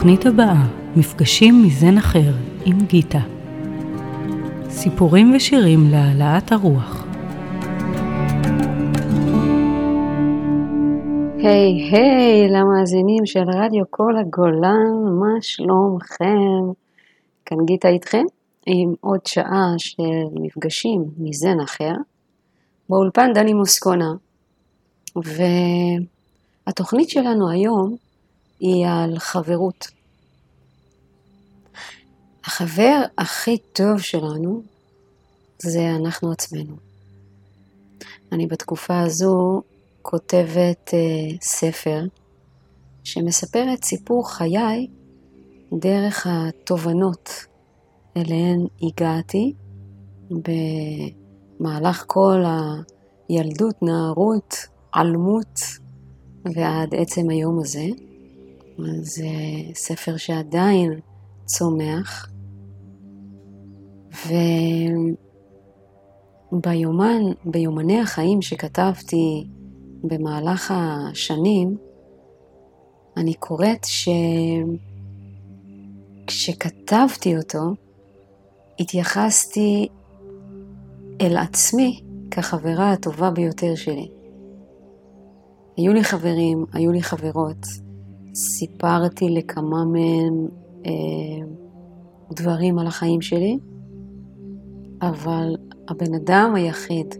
בתוכנית הבאה, מפגשים מזן אחר עם גיטה. סיפורים ושירים להעלאת הרוח. היי היי למאזינים של רדיו כל הגולן, מה שלומכם? כאן גיטה איתכם עם עוד שעה של מפגשים מזן אחר. באולפן דני מוסקונה, והתוכנית שלנו היום היא על חברות. החבר הכי טוב שלנו זה אנחנו עצמנו. אני בתקופה הזו כותבת uh, ספר את סיפור חיי דרך התובנות אליהן הגעתי במהלך כל הילדות, נערות, עלמות ועד עצם היום הזה. זה ספר שעדיין צומח, וביומן, ביומני החיים שכתבתי במהלך השנים, אני קוראת שכשכתבתי אותו, התייחסתי אל עצמי כחברה הטובה ביותר שלי. היו לי חברים, היו לי חברות, סיפרתי לכמה מהם אה, דברים על החיים שלי, אבל הבן אדם היחיד,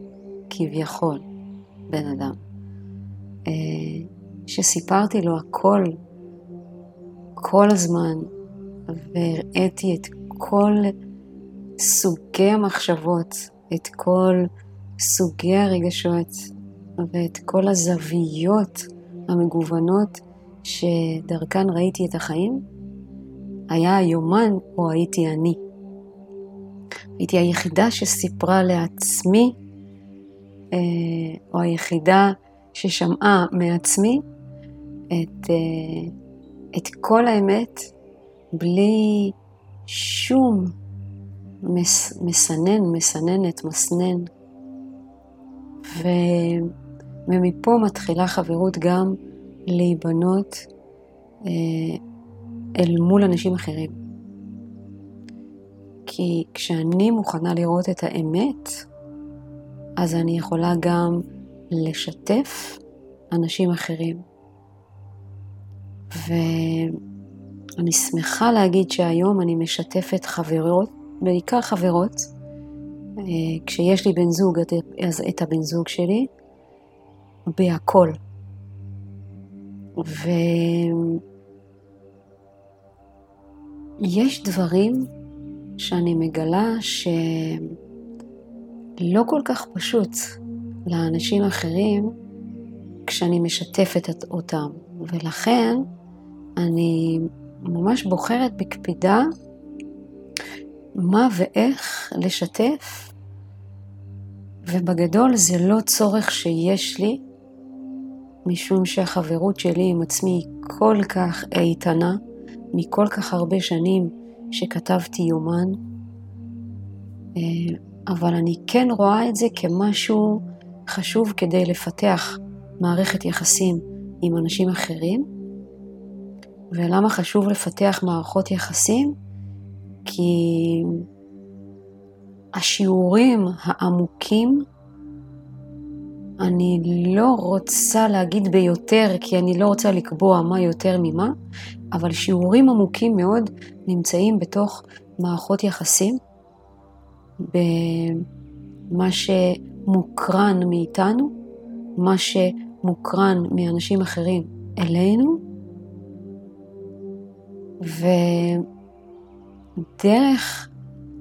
כביכול בן אדם, אה, שסיפרתי לו הכל, כל הזמן, והראיתי את כל סוגי המחשבות, את כל סוגי הרגשות ואת כל הזוויות המגוונות שדרכן ראיתי את החיים, היה היומן או הייתי אני. הייתי היחידה שסיפרה לעצמי, אה, או היחידה ששמעה מעצמי את, אה, את כל האמת בלי שום מס, מסנן, מסננת, מסנן. ו, ומפה מתחילה חברות גם להיבנות אה, אל מול אנשים אחרים. כי כשאני מוכנה לראות את האמת, אז אני יכולה גם לשתף אנשים אחרים. ואני שמחה להגיד שהיום אני משתפת חברות, בעיקר חברות, אה, כשיש לי בן זוג, אז את הבן זוג שלי, בהכל. ויש דברים שאני מגלה שלא כל כך פשוט לאנשים אחרים כשאני משתפת אותם, ולכן אני ממש בוחרת בקפידה מה ואיך לשתף, ובגדול זה לא צורך שיש לי, משום שהחברות שלי עם עצמי היא כל כך איתנה, מכל כך הרבה שנים שכתבתי יומן, אה, אבל אני כן רואה את זה כמשהו חשוב כדי לפתח מערכת יחסים עם אנשים אחרים. ולמה חשוב לפתח מערכות יחסים? כי השיעורים העמוקים אני לא רוצה להגיד ביותר, כי אני לא רוצה לקבוע מה יותר ממה, אבל שיעורים עמוקים מאוד נמצאים בתוך מערכות יחסים, במה שמוקרן מאיתנו, מה שמוקרן מאנשים אחרים אלינו, ודרך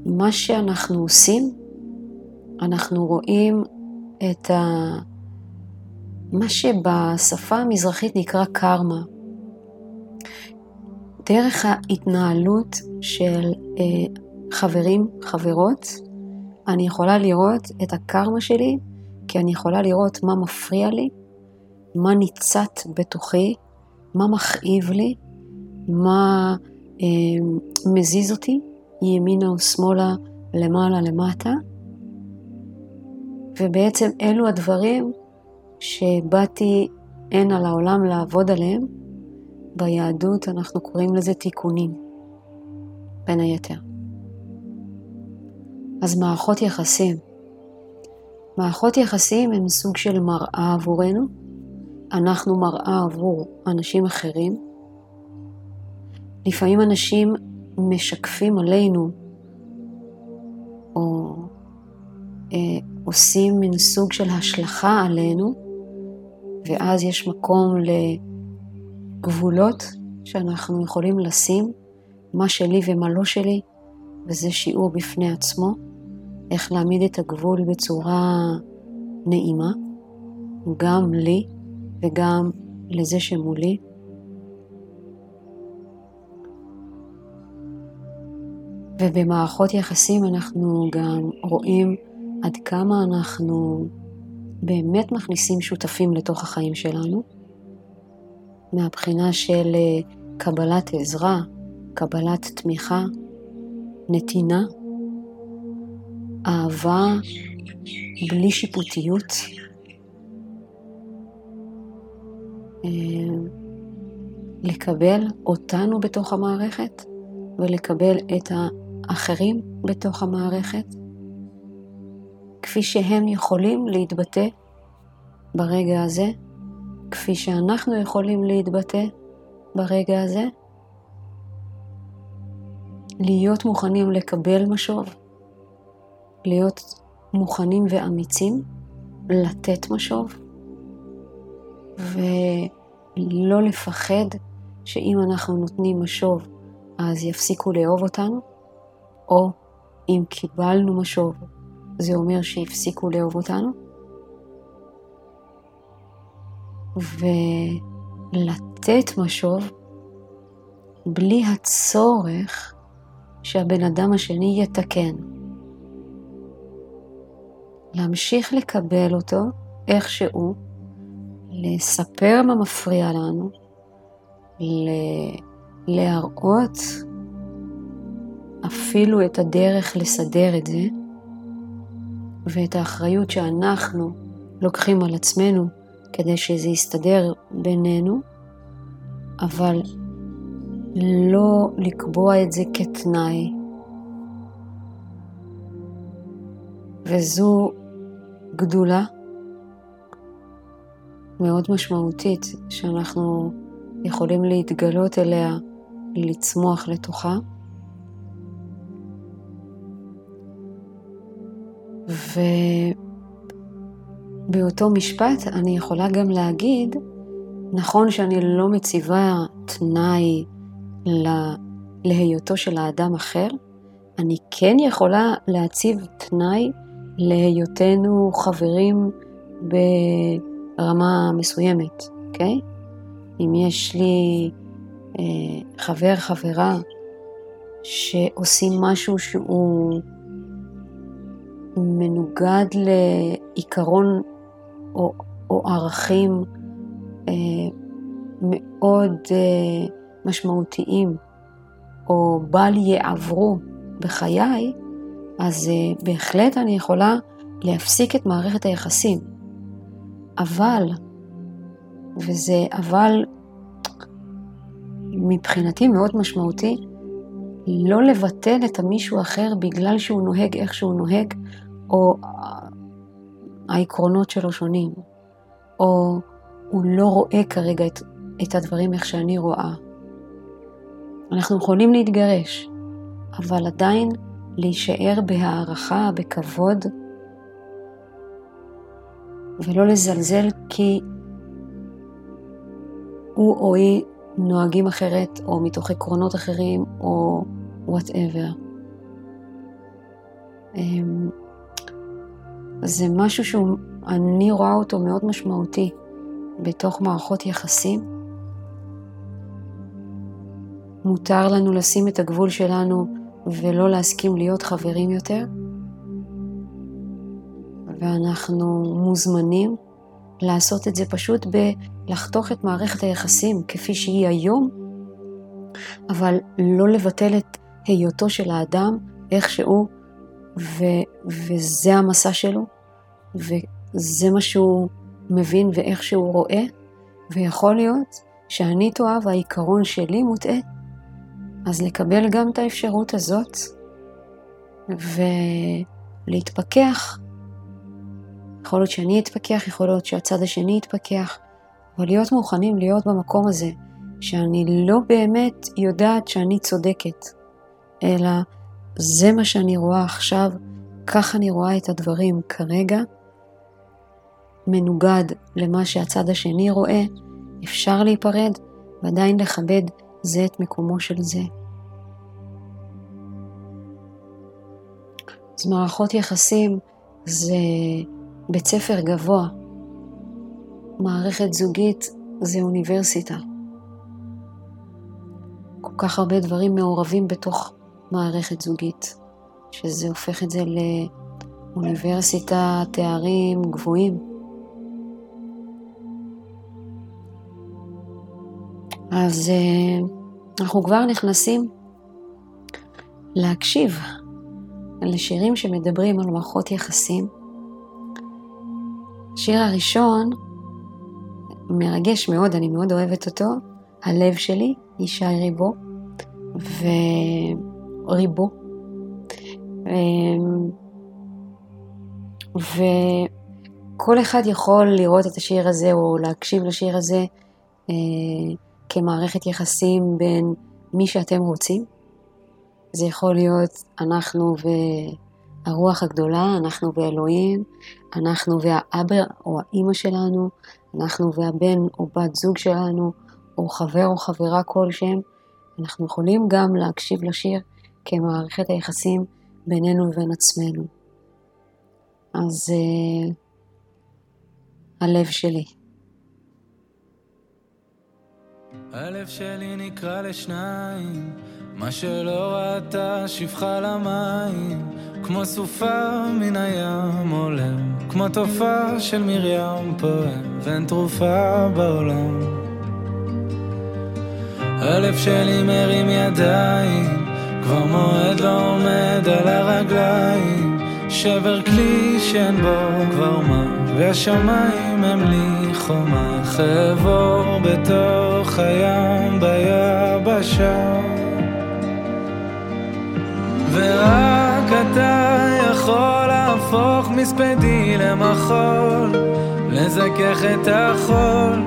מה שאנחנו עושים, אנחנו רואים את ה... מה שבשפה המזרחית נקרא קרמה. דרך ההתנהלות של אה, חברים, חברות, אני יכולה לראות את הקרמה שלי, כי אני יכולה לראות מה מפריע לי, מה ניצת בתוכי, מה מכאיב לי, מה אה, מזיז אותי, ימינה או שמאלה, למעלה, למטה. ובעצם אלו הדברים שבאתי הנה לעולם לעבוד עליהם, ביהדות אנחנו קוראים לזה תיקונים, בין היתר. אז מערכות יחסים. מערכות יחסים הן סוג של מראה עבורנו. אנחנו מראה עבור אנשים אחרים. לפעמים אנשים משקפים עלינו או אה, עושים מין סוג של השלכה עלינו, ואז יש מקום לגבולות שאנחנו יכולים לשים, מה שלי ומה לא שלי, וזה שיעור בפני עצמו, איך להעמיד את הגבול בצורה נעימה, גם לי וגם לזה שמולי. ובמערכות יחסים אנחנו גם רואים עד כמה אנחנו באמת מכניסים שותפים לתוך החיים שלנו, מהבחינה של אה, קבלת עזרה, קבלת תמיכה, נתינה, אהבה בלי שיפוטיות, אה, לקבל אותנו בתוך המערכת ולקבל את האחרים בתוך המערכת, כפי שהם יכולים להתבטא ברגע הזה, כפי שאנחנו יכולים להתבטא ברגע הזה, להיות מוכנים לקבל משוב, להיות מוכנים ואמיצים, לתת משוב, ולא לפחד שאם אנחנו נותנים משוב אז יפסיקו לאהוב אותנו, או אם קיבלנו משוב זה אומר שהפסיקו לאהוב אותנו. ולתת משוב בלי הצורך שהבן אדם השני יתקן. להמשיך לקבל אותו איכשהו, לספר מה מפריע לנו, להראות אפילו את הדרך לסדר את זה, ואת האחריות שאנחנו לוקחים על עצמנו כדי שזה יסתדר בינינו, אבל לא לקבוע את זה כתנאי. וזו גדולה מאוד משמעותית שאנחנו יכולים להתגלות אליה, לצמוח לתוכה. ובאותו משפט אני יכולה גם להגיד, נכון שאני לא מציבה תנאי לה... להיותו של האדם אחר, אני כן יכולה להציב תנאי להיותנו חברים ברמה מסוימת, אוקיי? אם יש לי אה, חבר, חברה, שעושים משהו שהוא מנוגד לעיקרון או, או ערכים אה, מאוד אה, משמעותיים, או בל יעברו בחיי, אז אה, בהחלט אני יכולה להפסיק את מערכת היחסים. אבל, וזה אבל מבחינתי מאוד משמעותי, לא לבטל את המישהו אחר בגלל שהוא נוהג איך שהוא נוהג, או העקרונות שלו שונים, או הוא לא רואה כרגע את, את הדברים איך שאני רואה. אנחנו יכולים להתגרש, אבל עדיין להישאר בהערכה, בכבוד, ולא לזלזל כי הוא או היא נוהגים אחרת, או מתוך עקרונות אחרים, או וואטאבר. זה משהו שאני רואה אותו מאוד משמעותי בתוך מערכות יחסים. מותר לנו לשים את הגבול שלנו ולא להסכים להיות חברים יותר, ואנחנו מוזמנים לעשות את זה פשוט בלחתוך את מערכת היחסים כפי שהיא היום, אבל לא לבטל את היותו של האדם איכשהו, ו, וזה המסע שלו, וזה מה שהוא מבין ואיך שהוא רואה, ויכול להיות שאני טועה והעיקרון שלי מוטעה, אז לקבל גם את האפשרות הזאת ולהתפכח. יכול להיות שאני אתפכח, יכול להיות שהצד השני יתפכח, אבל להיות מוכנים להיות במקום הזה, שאני לא באמת יודעת שאני צודקת, אלא זה מה שאני רואה עכשיו, כך אני רואה את הדברים כרגע, מנוגד למה שהצד השני רואה, אפשר להיפרד ועדיין לכבד זה את מקומו של זה. אז מערכות יחסים זה בית ספר גבוה, מערכת זוגית זה אוניברסיטה. כל כך הרבה דברים מעורבים בתוך מערכת זוגית, שזה הופך את זה לאוניברסיטה, תארים גבוהים. אז uh, אנחנו כבר נכנסים להקשיב לשירים שמדברים על מערכות יחסים. השיר הראשון מרגש מאוד, אני מאוד אוהבת אותו, הלב שלי, ישי ריבו, וריבו. אמ, וכל אחד יכול לראות את השיר הזה או להקשיב לשיר הזה אה, כמערכת יחסים בין מי שאתם רוצים. זה יכול להיות אנחנו והרוח הגדולה, אנחנו ואלוהים, אנחנו והאבא או האימא שלנו, אנחנו והבן או בת זוג שלנו, או חבר או חברה כלשהם. אנחנו יכולים גם להקשיב לשיר כמערכת היחסים בינינו לבין עצמנו. אז uh, הלב שלי. הלב שלי נקרא לשניים, מה שלא ראתה שפחה למים, כמו סופה מן הים עולם, כמו תופעה של מרים פועם, ואין תרופה בעולם. הלב שלי מרים ידיים, כבר מועד לא עומד על הרגליים, שבר כלי שאין בו כבר מה, והשמיים הם לי חומה, חבור בתוך הים ביבשה. ורק אתה יכול להפוך מספדי למחול, לזכך את החול,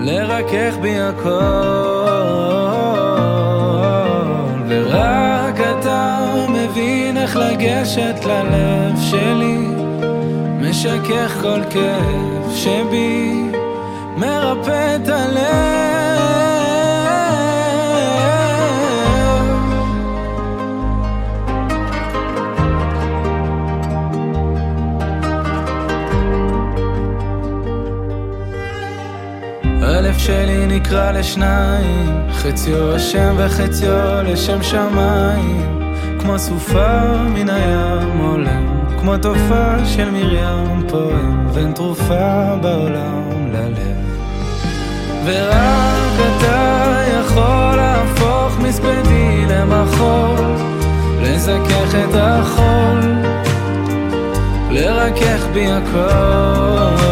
לרכך בי הכל. מבין איך לגשת ללב שלי, משכך כל כאב שבי, מרפא את הלב. הלב שלי נקרא לשניים, חציו השם וחציו לשם שמיים, כמו סופה מן הים עולם, כמו תופעה של מרים פועם, ואין תרופה בעולם ללב. ורק אתה יכול להפוך מספדי למחול, לזכך את החול, לרכך בי הכל.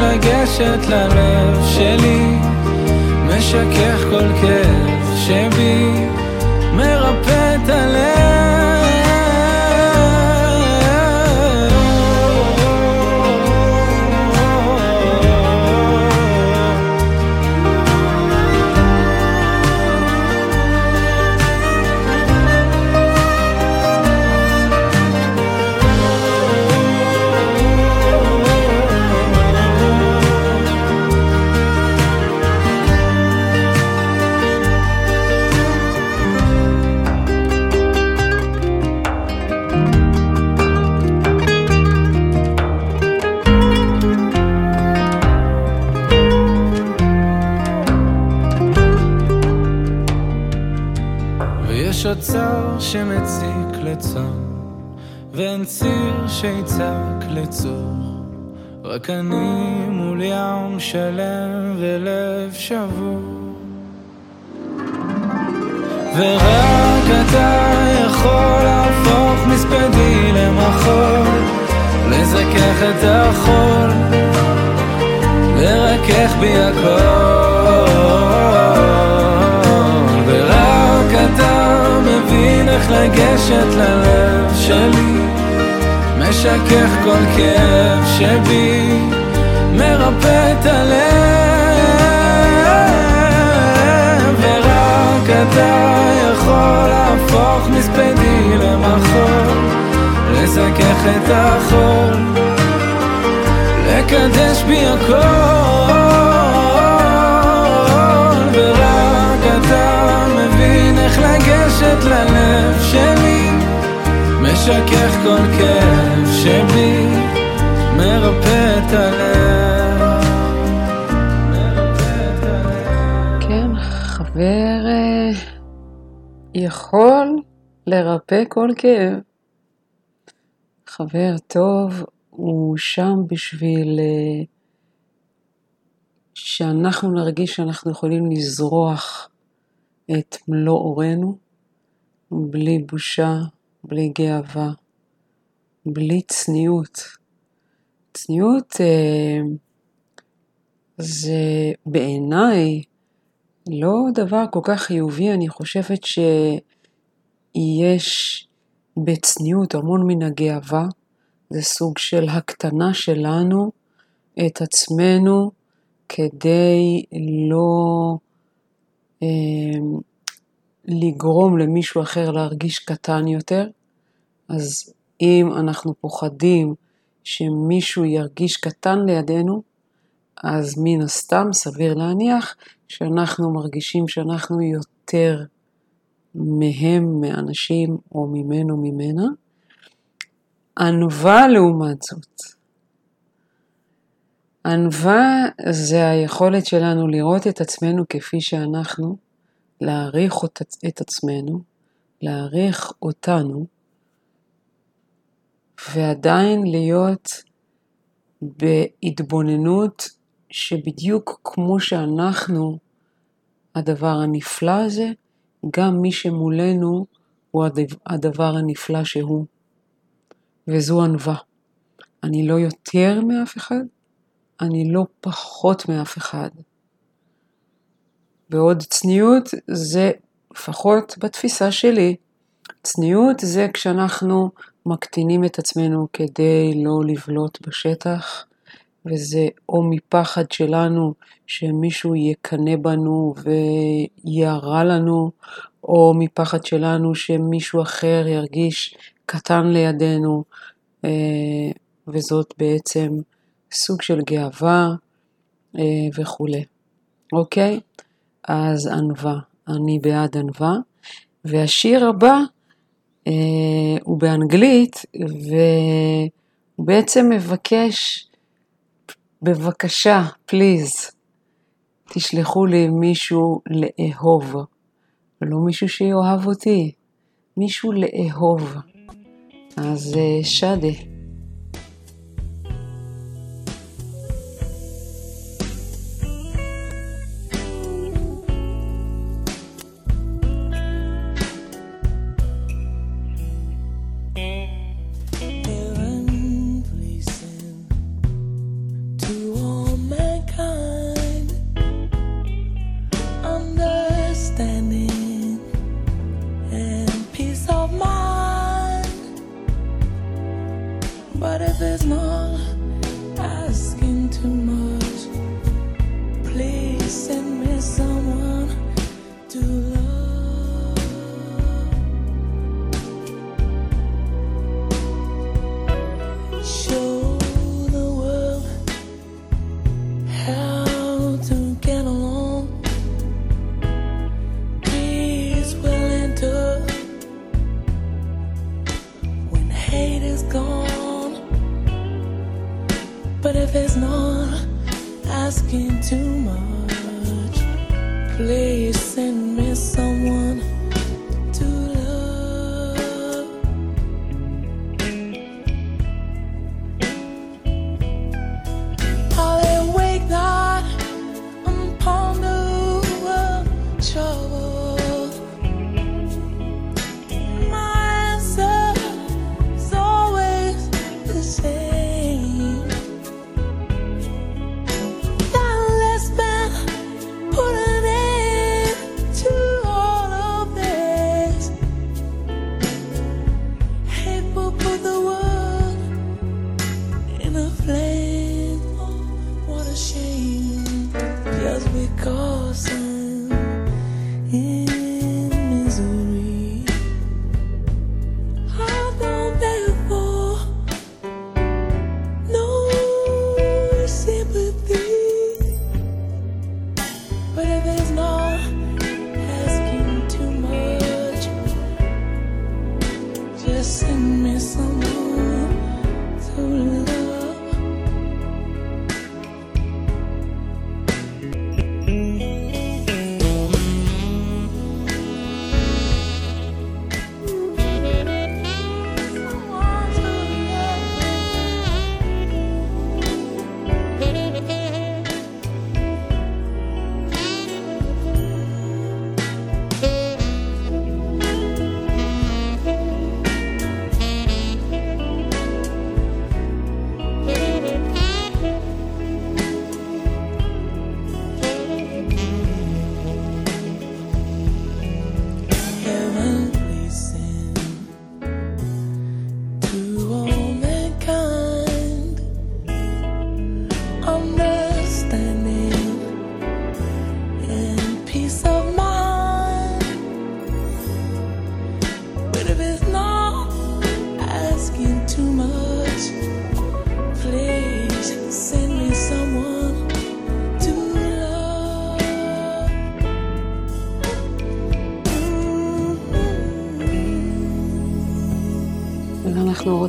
לגשת ללב שלי, משכך כל כאב שבי, מרפא את הלב. לצום, ואין ציר שיצעק לצור. רק אני מול ים שלם ולב שבור. ורק אתה יכול להפוך מספדי למחול, לזכך את החול, לרכך בי הכל, איך לגשת ללב שלי, משכך כל כאב שבי, מרפא את הלב, ורק אתה יכול להפוך מספדי למחול. לזכך את החול, לקדש בי הכל, לגשת ללב שלי, משכך כל כאב שבי, מרפא את הלב. כן, חבר אה, יכול לרפא כל כאב. חבר טוב הוא שם בשביל אה, שאנחנו נרגיש שאנחנו יכולים לזרוח את מלוא אורנו, בלי בושה, בלי גאווה, בלי צניעות. צניעות אה, זה בעיניי לא דבר כל כך חיובי, אני חושבת שיש בצניעות המון מן הגאווה, זה סוג של הקטנה שלנו את עצמנו כדי לא אה, לגרום למישהו אחר להרגיש קטן יותר. אז אם אנחנו פוחדים שמישהו ירגיש קטן לידינו, אז מן הסתם סביר להניח שאנחנו מרגישים שאנחנו יותר מהם, מאנשים או ממנו, ממנה. ענווה לעומת זאת. ענווה זה היכולת שלנו לראות את עצמנו כפי שאנחנו, להעריך את עצמנו, להעריך אותנו, ועדיין להיות בהתבוננות שבדיוק כמו שאנחנו, הדבר הנפלא הזה, גם מי שמולנו הוא הדבר הנפלא שהוא, וזו ענווה. אני לא יותר מאף אחד, אני לא פחות מאף אחד. בעוד צניעות זה, לפחות בתפיסה שלי, צניעות זה כשאנחנו מקטינים את עצמנו כדי לא לבלוט בשטח, וזה או מפחד שלנו שמישהו יקנא בנו וירע לנו, או מפחד שלנו שמישהו אחר ירגיש קטן לידינו, אה, וזאת בעצם סוג של גאווה אה, וכולי. אוקיי? אז ענווה, אני בעד ענווה. והשיר הבא אה, הוא באנגלית, והוא בעצם מבקש בבקשה, פליז, תשלחו לי מישהו לאהוב, ולא מישהו שיאהב אותי, מישהו לאהוב. אז אה, שדה.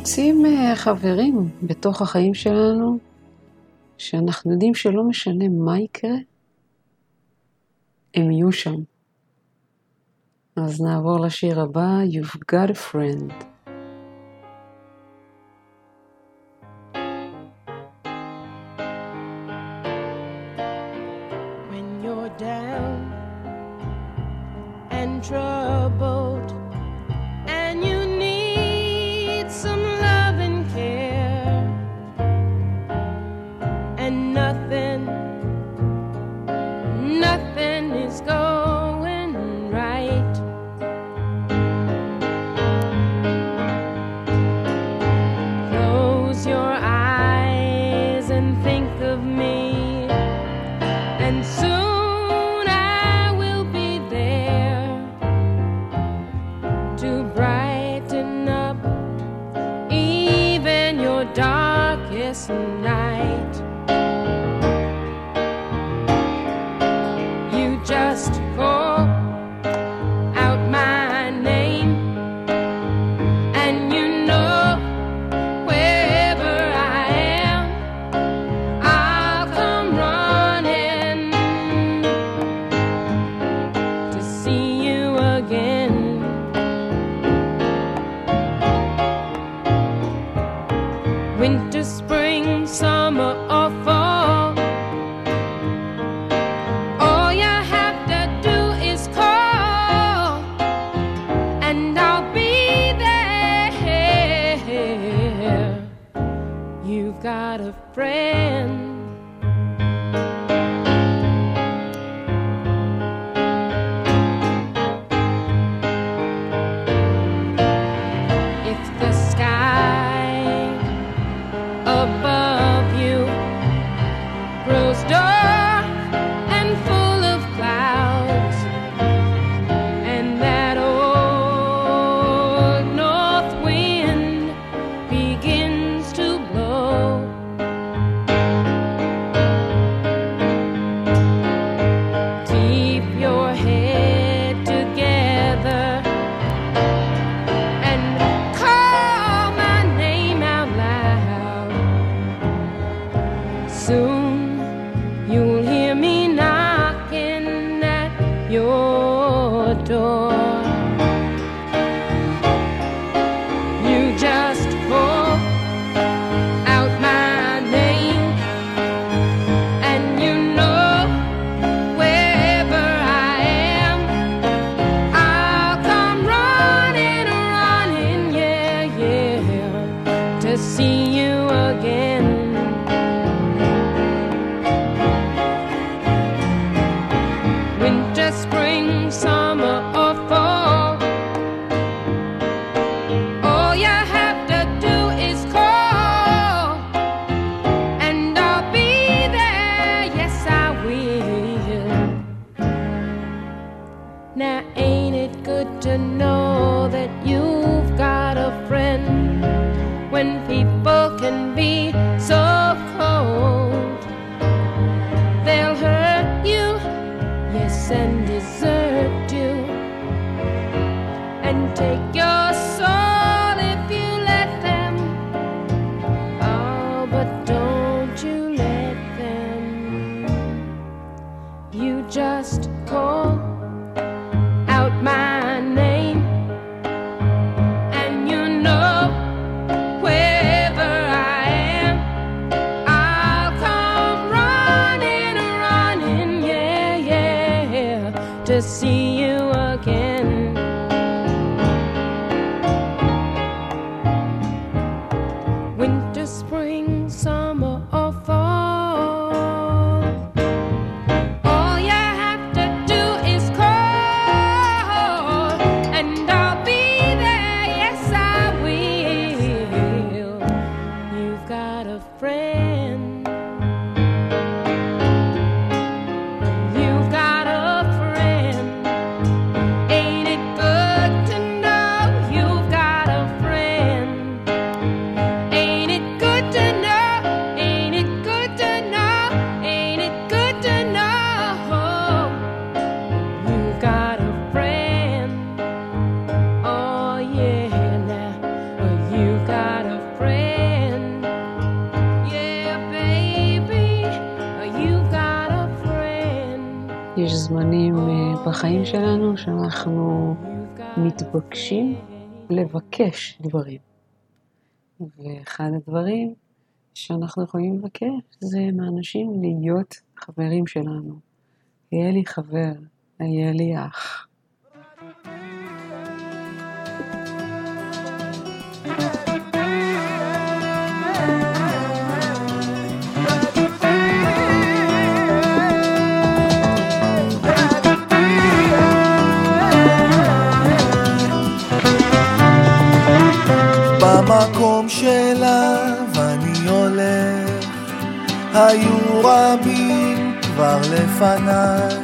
רוצים אה, חברים בתוך החיים שלנו, שאנחנו יודעים שלא משנה מה יקרה, הם יהיו שם. אז נעבור לשיר הבא, You've got a friend. לבקש דברים. ואחד הדברים שאנחנו יכולים לבקש זה מאנשים להיות חברים שלנו. יהיה לי חבר, יהיה לי אח. היו רבים כבר לפניי,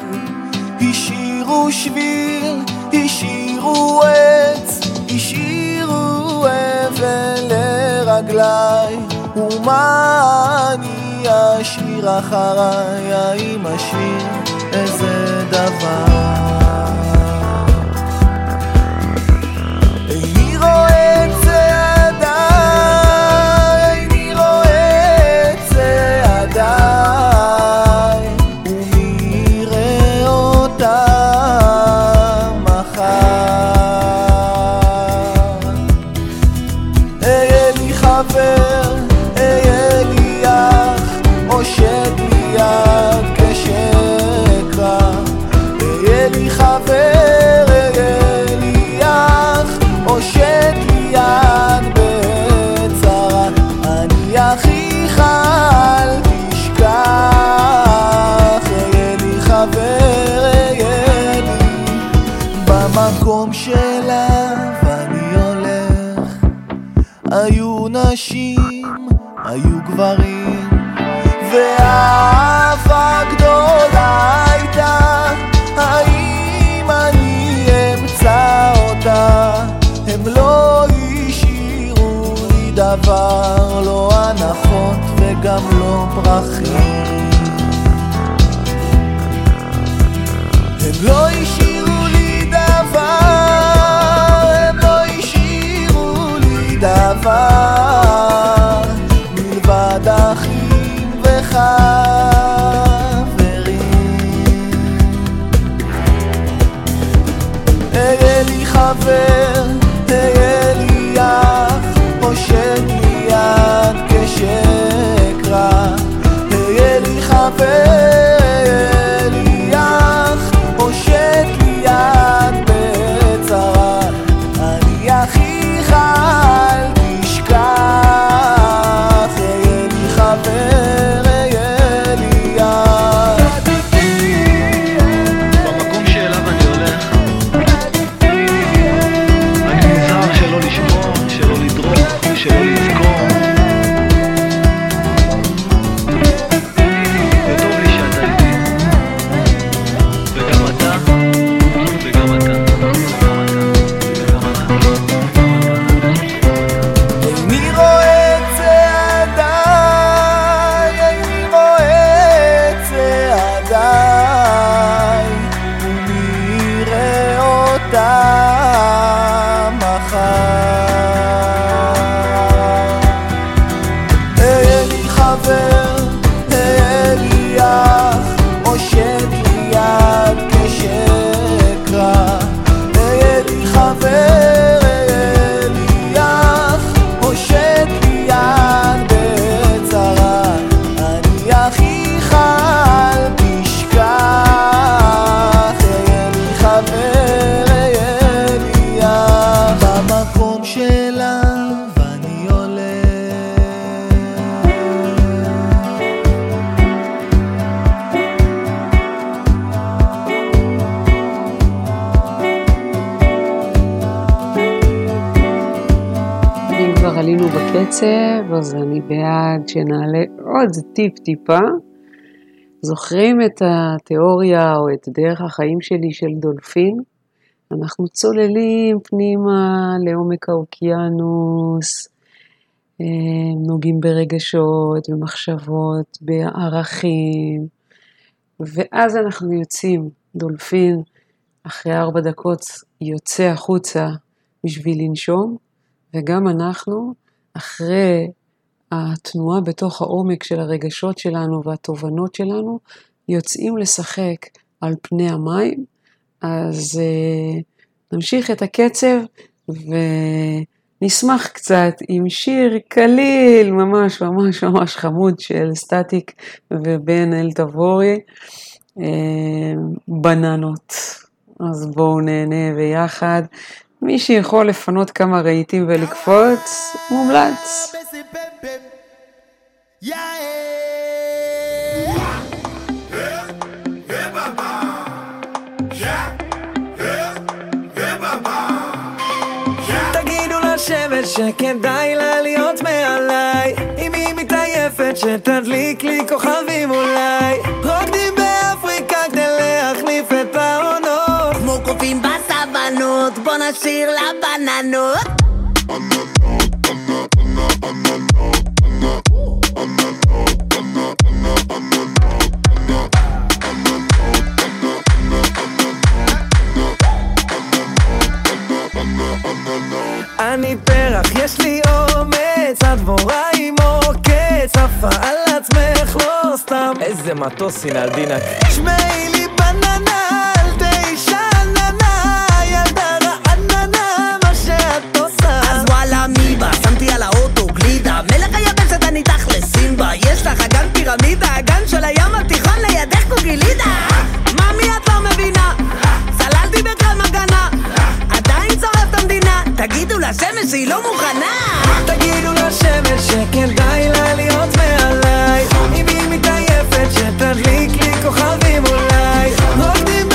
השאירו שביל, השאירו עץ, השאירו אבן לרגליי, ומה אני אשאיר אחריי, האם אשאיר איזה דבר? קצב, אז אני בעד שנעלה עוד טיפ-טיפה. זוכרים את התיאוריה או את דרך החיים שלי של דולפין? אנחנו צוללים פנימה לעומק האוקיינוס, אה, נוגעים ברגשות, במחשבות, בערכים, ואז אנחנו יוצאים, דולפין אחרי ארבע דקות יוצא החוצה בשביל לנשום, וגם אנחנו אחרי התנועה בתוך העומק של הרגשות שלנו והתובנות שלנו, יוצאים לשחק על פני המים. אז אה, נמשיך את הקצב ונשמח קצת עם שיר קליל, ממש ממש ממש חמוד של סטטיק ובן אל תבורי, אה, בננות. אז בואו נהנה ביחד. מי שיכול לפנות כמה רהיטים ולקפוץ, מומלץ. שכדאי לה להיות מעליי. אם היא מתעייפת שתדליק לי כוכבים אולי. רוקדים באפריקה כדי להחליף את העונות. כמו קופים בסבנות, בוא נשאיר לה בננות. אני פרח, יש לי אומץ, הדבורה עם עוקץ, עפה על עצמך לא סתם איזה מטוס הנה על דינק שמעי לי שמתי על האוטו גלידה. מלך היבשת אני תכלס סימבה יש לך אגן פירמידה אגן של הים התיכון לידך קוגלידה ממי את לא מבינה? צללתי בקרם הגנה עדיין שורף את המדינה. תגידו לשמש שהיא לא מוכנה. תגידו לשמש שכדאי לה להיות מעליי. אם היא מתעייפת שתדליק לי כוכבים אולי. רוקדים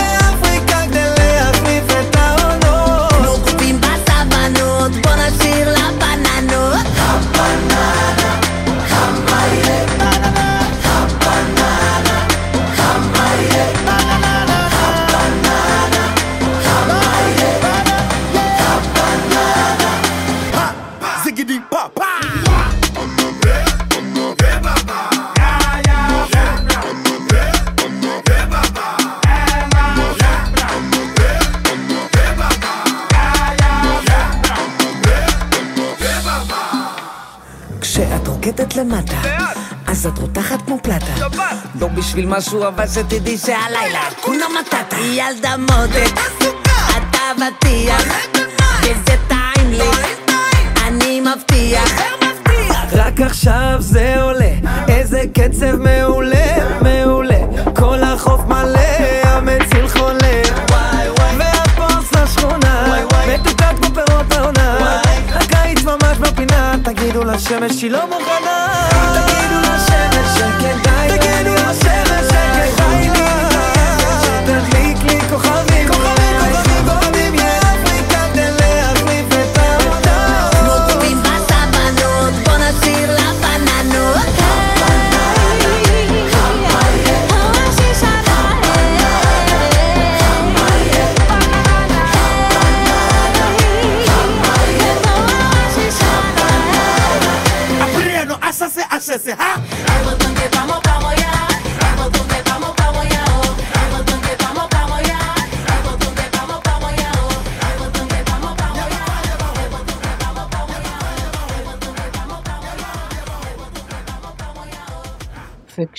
למטה. אז את רותחת כמו פלטה. לא בשביל משהו אבל שתדעי שהלילה כולה מטאטה היא ילדה מותק אתה אבטיח וזה טעים לי. אני מבטיח. רק עכשיו זה עולה, איזה קצב מעולה, מעולה. כל החוף מלא, המציל חולה. והפוס לשכונה, מתוקה כמו פירות העונה. הקיץ ממש בפינה, תגידו לשמש שהיא לא מוכנה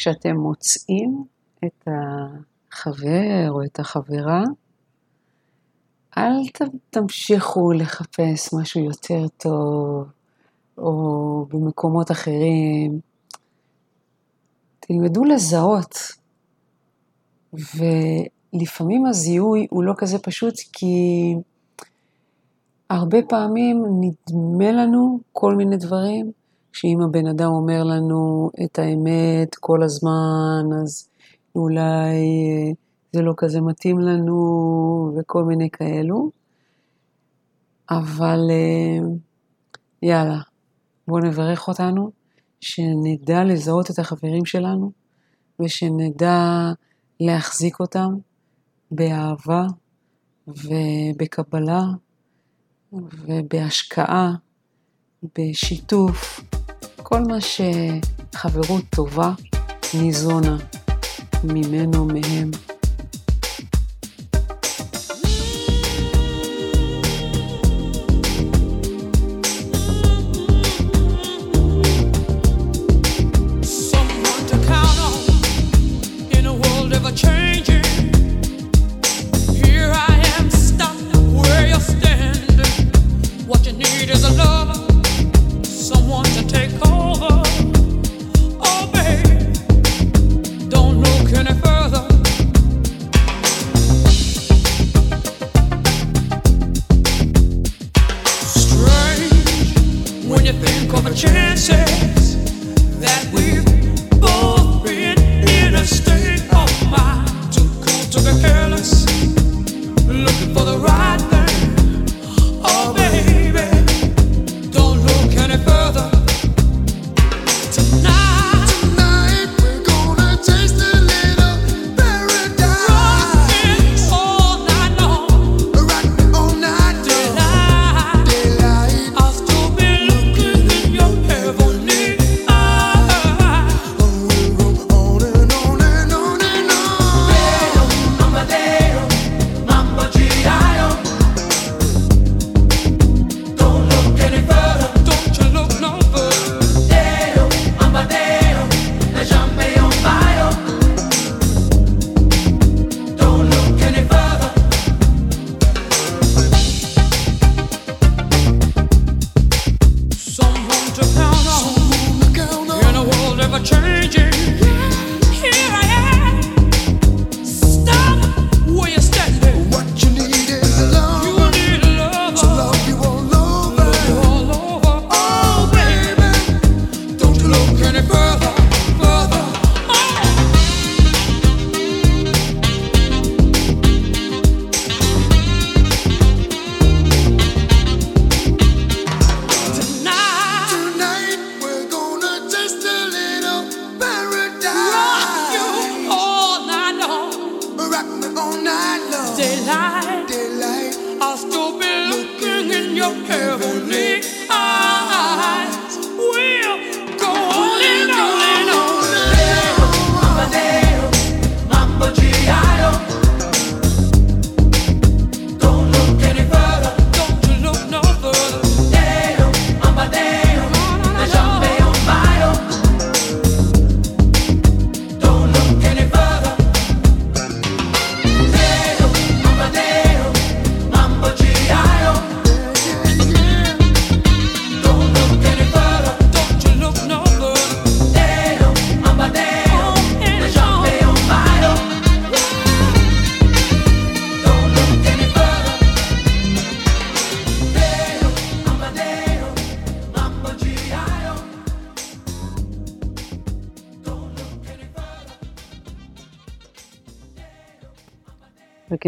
וכשאתם מוצאים את החבר או את החברה, אל תמשיכו לחפש משהו יותר טוב, או במקומות אחרים. תלמדו לזהות. ולפעמים הזיהוי הוא לא כזה פשוט, כי הרבה פעמים נדמה לנו כל מיני דברים, שאם הבן אדם אומר לנו את האמת כל הזמן, אז אולי אה, זה לא כזה מתאים לנו, וכל מיני כאלו. אבל אה, יאללה, בואו נברך אותנו, שנדע לזהות את החברים שלנו, ושנדע להחזיק אותם באהבה ובקבלה ובהשקעה, בשיתוף, כל מה שחברות טובה ניזונה ממנו, מהם.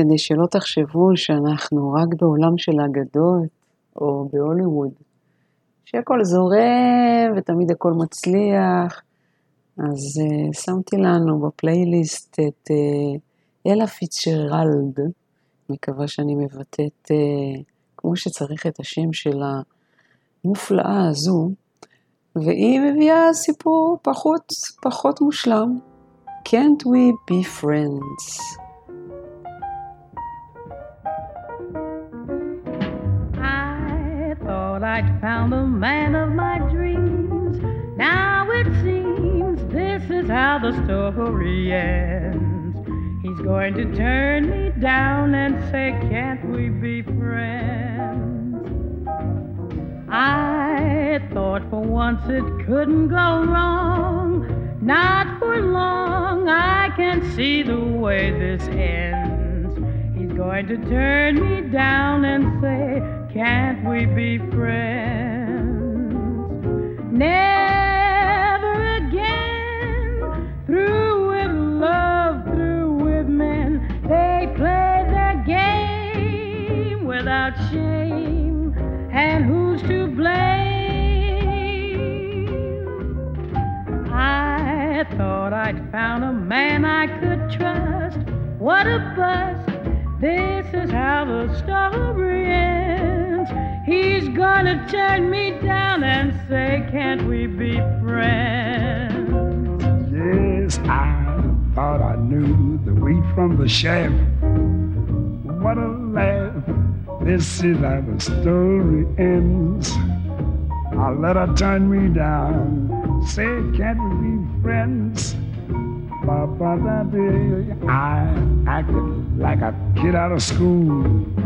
וכדי שלא תחשבו שאנחנו רק בעולם של אגדות או בהוליווד, שהכל זורם ותמיד הכל מצליח, אז uh, שמתי לנו בפלייליסט את uh, אלה פיצ'רלד, מקווה שאני מבטאת uh, כמו שצריך את השם של המופלאה הזו, והיא מביאה סיפור פחות, פחות מושלם. Can't we be friends? I'd found the man of my dreams. Now it seems this is how the story ends. He's going to turn me down and say, Can't we be friends? I thought for once it couldn't go wrong. Not for long, I can see the way this ends. He's going to turn me down and say, can't we be friends? Never again. Through with love, through with men. They play their game without shame. And who's to blame? I thought I'd found a man I could trust. What a bust. This is how the story ends. He's gonna turn me down and say, Can't we be friends? Yes, I thought I knew the wheat from the chaff. What a laugh. This is how the story ends. I let her turn me down. Say, can't we be friends? I acted like a kid out of school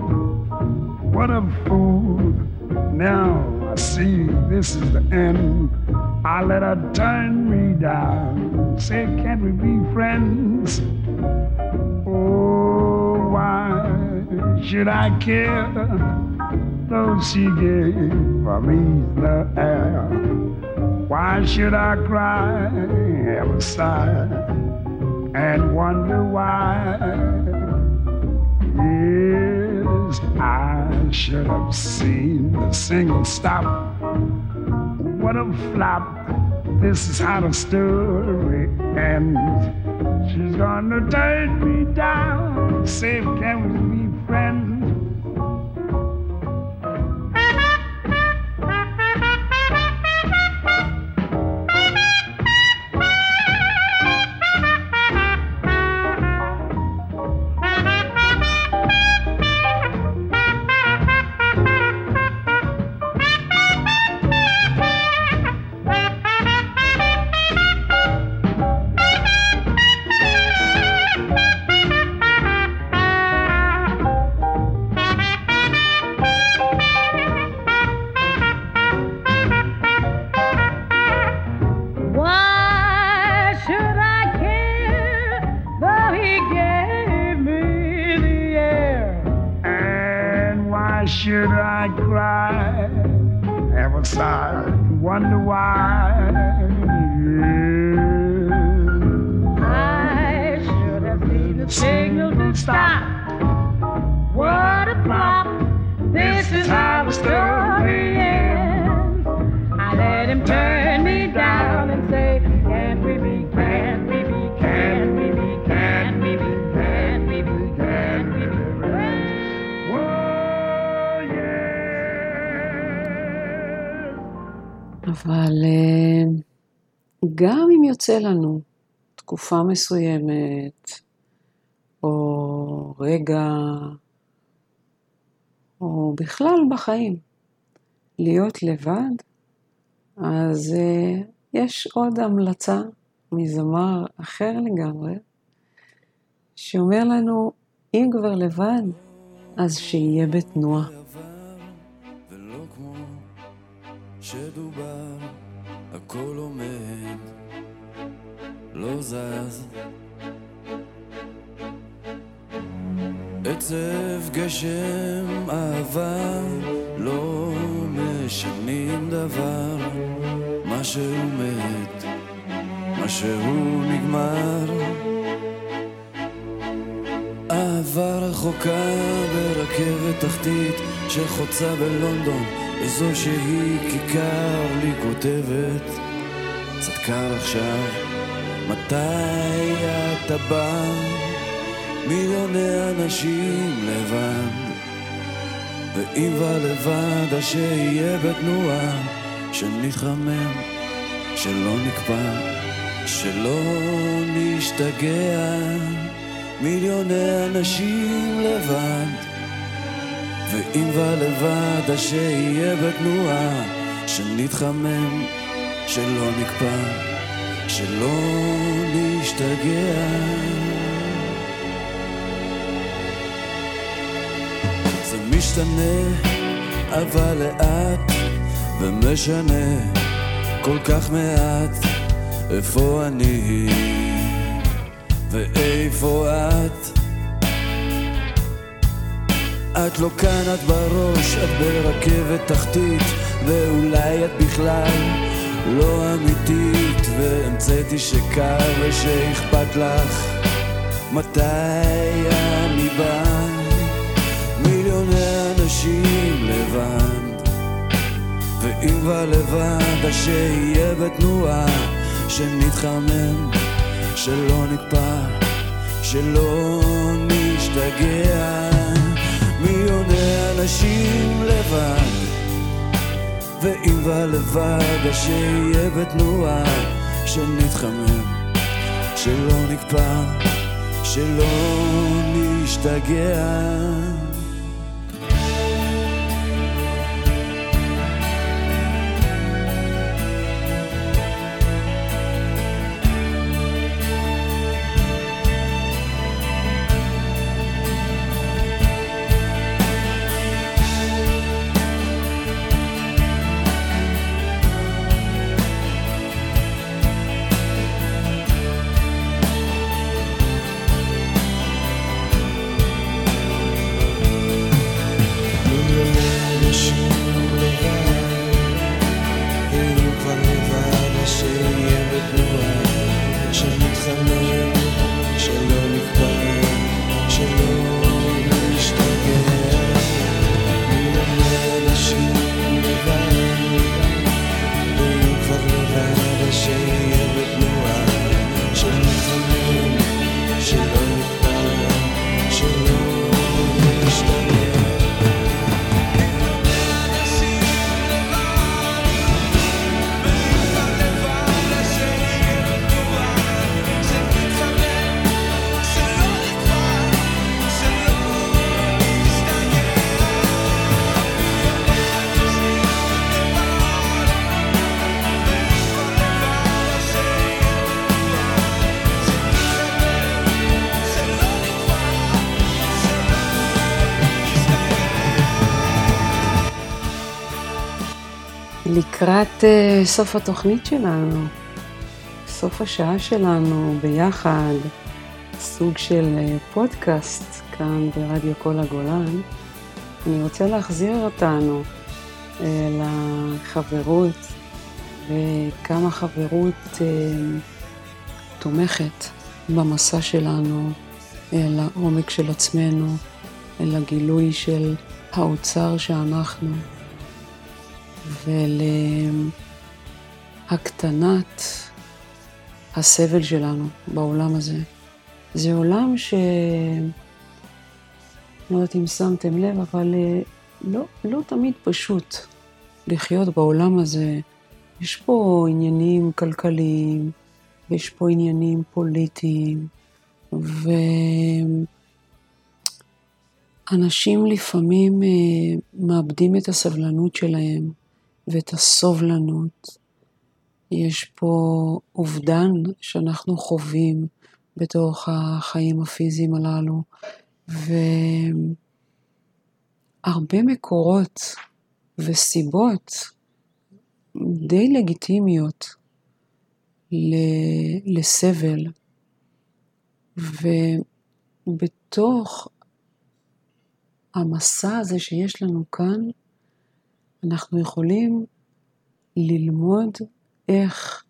what a fool. Now I see this is the end. I let her turn me down. Say, can't we be friends? Oh, why should I care? Though she gave me the air. Why should I cry, ever sigh, and wonder why? Yes, I should have seen the single stop. What a flop. This is how the story ends. She's gonna turn me down. Say, can we be friends? אבל אה, גם אם יוצא לנו תקופה מסוימת, או רגע, או בכלל בחיים, להיות לבד, אז אה, יש עוד המלצה מזמר אחר לגמרי, שאומר לנו, אם כבר לבד, אז שיהיה בתנועה. שדובר, הכל עומד, לא זז. עצב, גשם, אהבה, לא משנים דבר. מה שהוא מת, מה שהוא נגמר. אהבה רחוקה ברכבת תחתית שחוצה בלונדון איזו שהיא כיכר לי כותבת קר עכשיו מתי אתה בא? מיליוני אנשים לבד ואם כבר לבד אז בתנועה שנתחמם שלא נקפא שלא נשתגע מיליוני אנשים לבד ואם כבר לבד אז שיהיה בתנועה שנתחמם שלא נקפא שלא נשתגע. זה משתנה אבל לאט ומשנה כל כך מעט איפה אני ואיפה את? את לא כאן, את בראש, את ברכבת תחתית, ואולי את בכלל לא אמיתית, והמצאתי שקר ושאכפת לך מתי אני בא. מיליוני אנשים לבד, ואם כבר לבד, אז שיהיה בתנועה, שנתחמם. שלא נקפא, שלא נשתגע, מיליוני אנשים לבד, ואם כבר לבד, אז שיהיה בתנועה, שנתחמם, שלא נקפא, שלא נשתגע. לקראת אה, סוף התוכנית שלנו, סוף השעה שלנו ביחד, סוג של אה, פודקאסט כאן ברדיו כל הגולן, אני רוצה להחזיר אותנו אה, לחברות, וכמה חברות תומכת במסע שלנו אל העומק של עצמנו, אל הגילוי של האוצר שאנחנו, ולהקטנת הסבל שלנו בעולם הזה. זה עולם ש... לא יודעת אם שמתם לב, אבל אה, לא, לא תמיד פשוט לחיות בעולם הזה. יש פה עניינים כלכליים, ויש פה עניינים פוליטיים, ואנשים לפעמים אה, מאבדים את הסבלנות שלהם ואת הסובלנות. יש פה אובדן שאנחנו חווים בתוך החיים הפיזיים הללו, והרבה מקורות וסיבות די לגיטימיות לסבל, ובתוך המסע הזה שיש לנו כאן, אנחנו יכולים ללמוד איך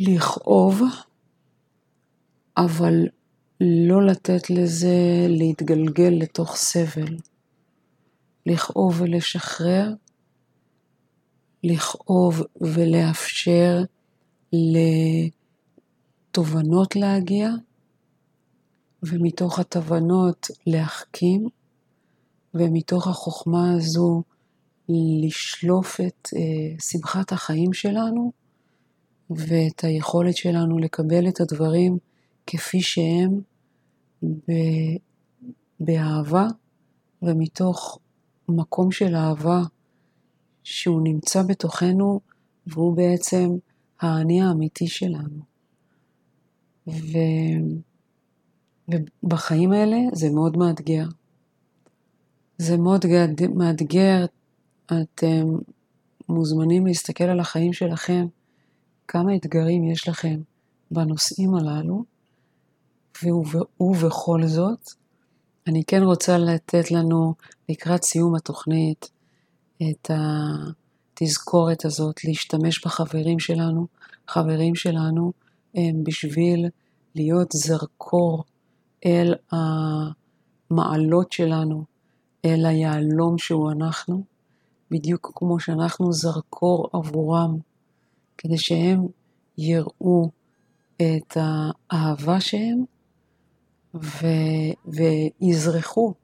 לכאוב, אבל לא לתת לזה להתגלגל לתוך סבל. לכאוב ולשחרר, לכאוב ולאפשר לתובנות להגיע, ומתוך התובנות להחכים, ומתוך החוכמה הזו לשלוף את uh, שמחת החיים שלנו ואת היכולת שלנו לקבל את הדברים כפי שהם, באהבה ומתוך מקום של אהבה שהוא נמצא בתוכנו והוא בעצם האני האמיתי שלנו. ו... ובחיים האלה זה מאוד מאתגר. זה מאוד מאתגר, אתם מוזמנים להסתכל על החיים שלכם, כמה אתגרים יש לכם בנושאים הללו, ובכל זאת, אני כן רוצה לתת לנו לקראת סיום התוכנית את התזכורת הזאת, להשתמש בחברים שלנו. חברים שלנו הם בשביל להיות זרקור אל המעלות שלנו, אל היהלום שהוא אנחנו, בדיוק כמו שאנחנו זרקור עבורם, כדי שהם יראו את האהבה שהם ו... ויזרחו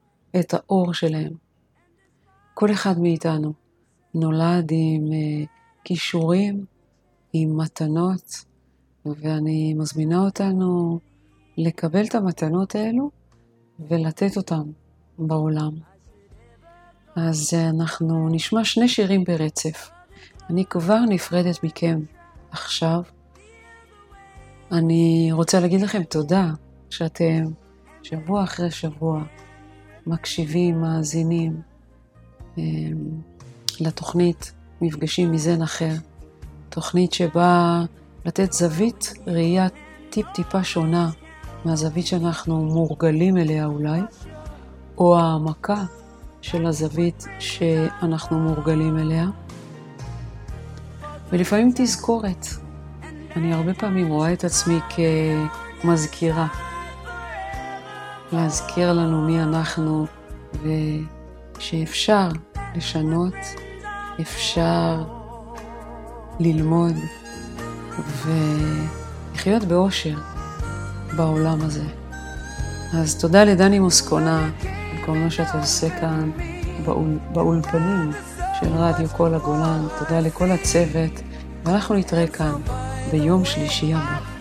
את האור שלהם. כל אחד מאיתנו נולד עם uh, כישורים, עם מתנות, ואני מזמינה אותנו לקבל את המתנות האלו ולתת אותן בעולם. אז uh, אנחנו נשמע שני שירים ברצף. אני כבר נפרדת מכם עכשיו. אני רוצה להגיד לכם תודה שאתם שבוע אחרי שבוע מקשיבים, מאזינים אמ, לתוכנית מפגשים מזן אחר, תוכנית שבאה לתת זווית ראייה טיפ-טיפה שונה מהזווית שאנחנו מורגלים אליה אולי, או העמקה של הזווית שאנחנו מורגלים אליה. ולפעמים תזכורת. אני הרבה פעמים רואה את עצמי כמזכירה. להזכיר לנו מי אנחנו ושאפשר לשנות, אפשר ללמוד ולחיות באושר בעולם הזה. אז תודה לדני מוסקונה כל מה שאתה עושה כאן באול, באולפנים של רדיו כל הגולן. תודה לכל הצוות, ואנחנו נתראה כאן ביום שלישי הבא.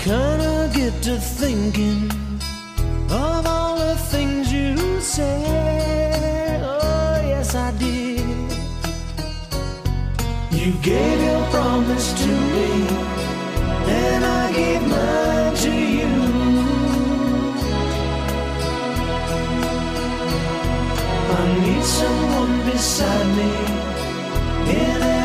kinda get to thinking of all the things you said. Oh, yes, I did. You gave your promise to me, and I gave mine to you. I need someone beside me in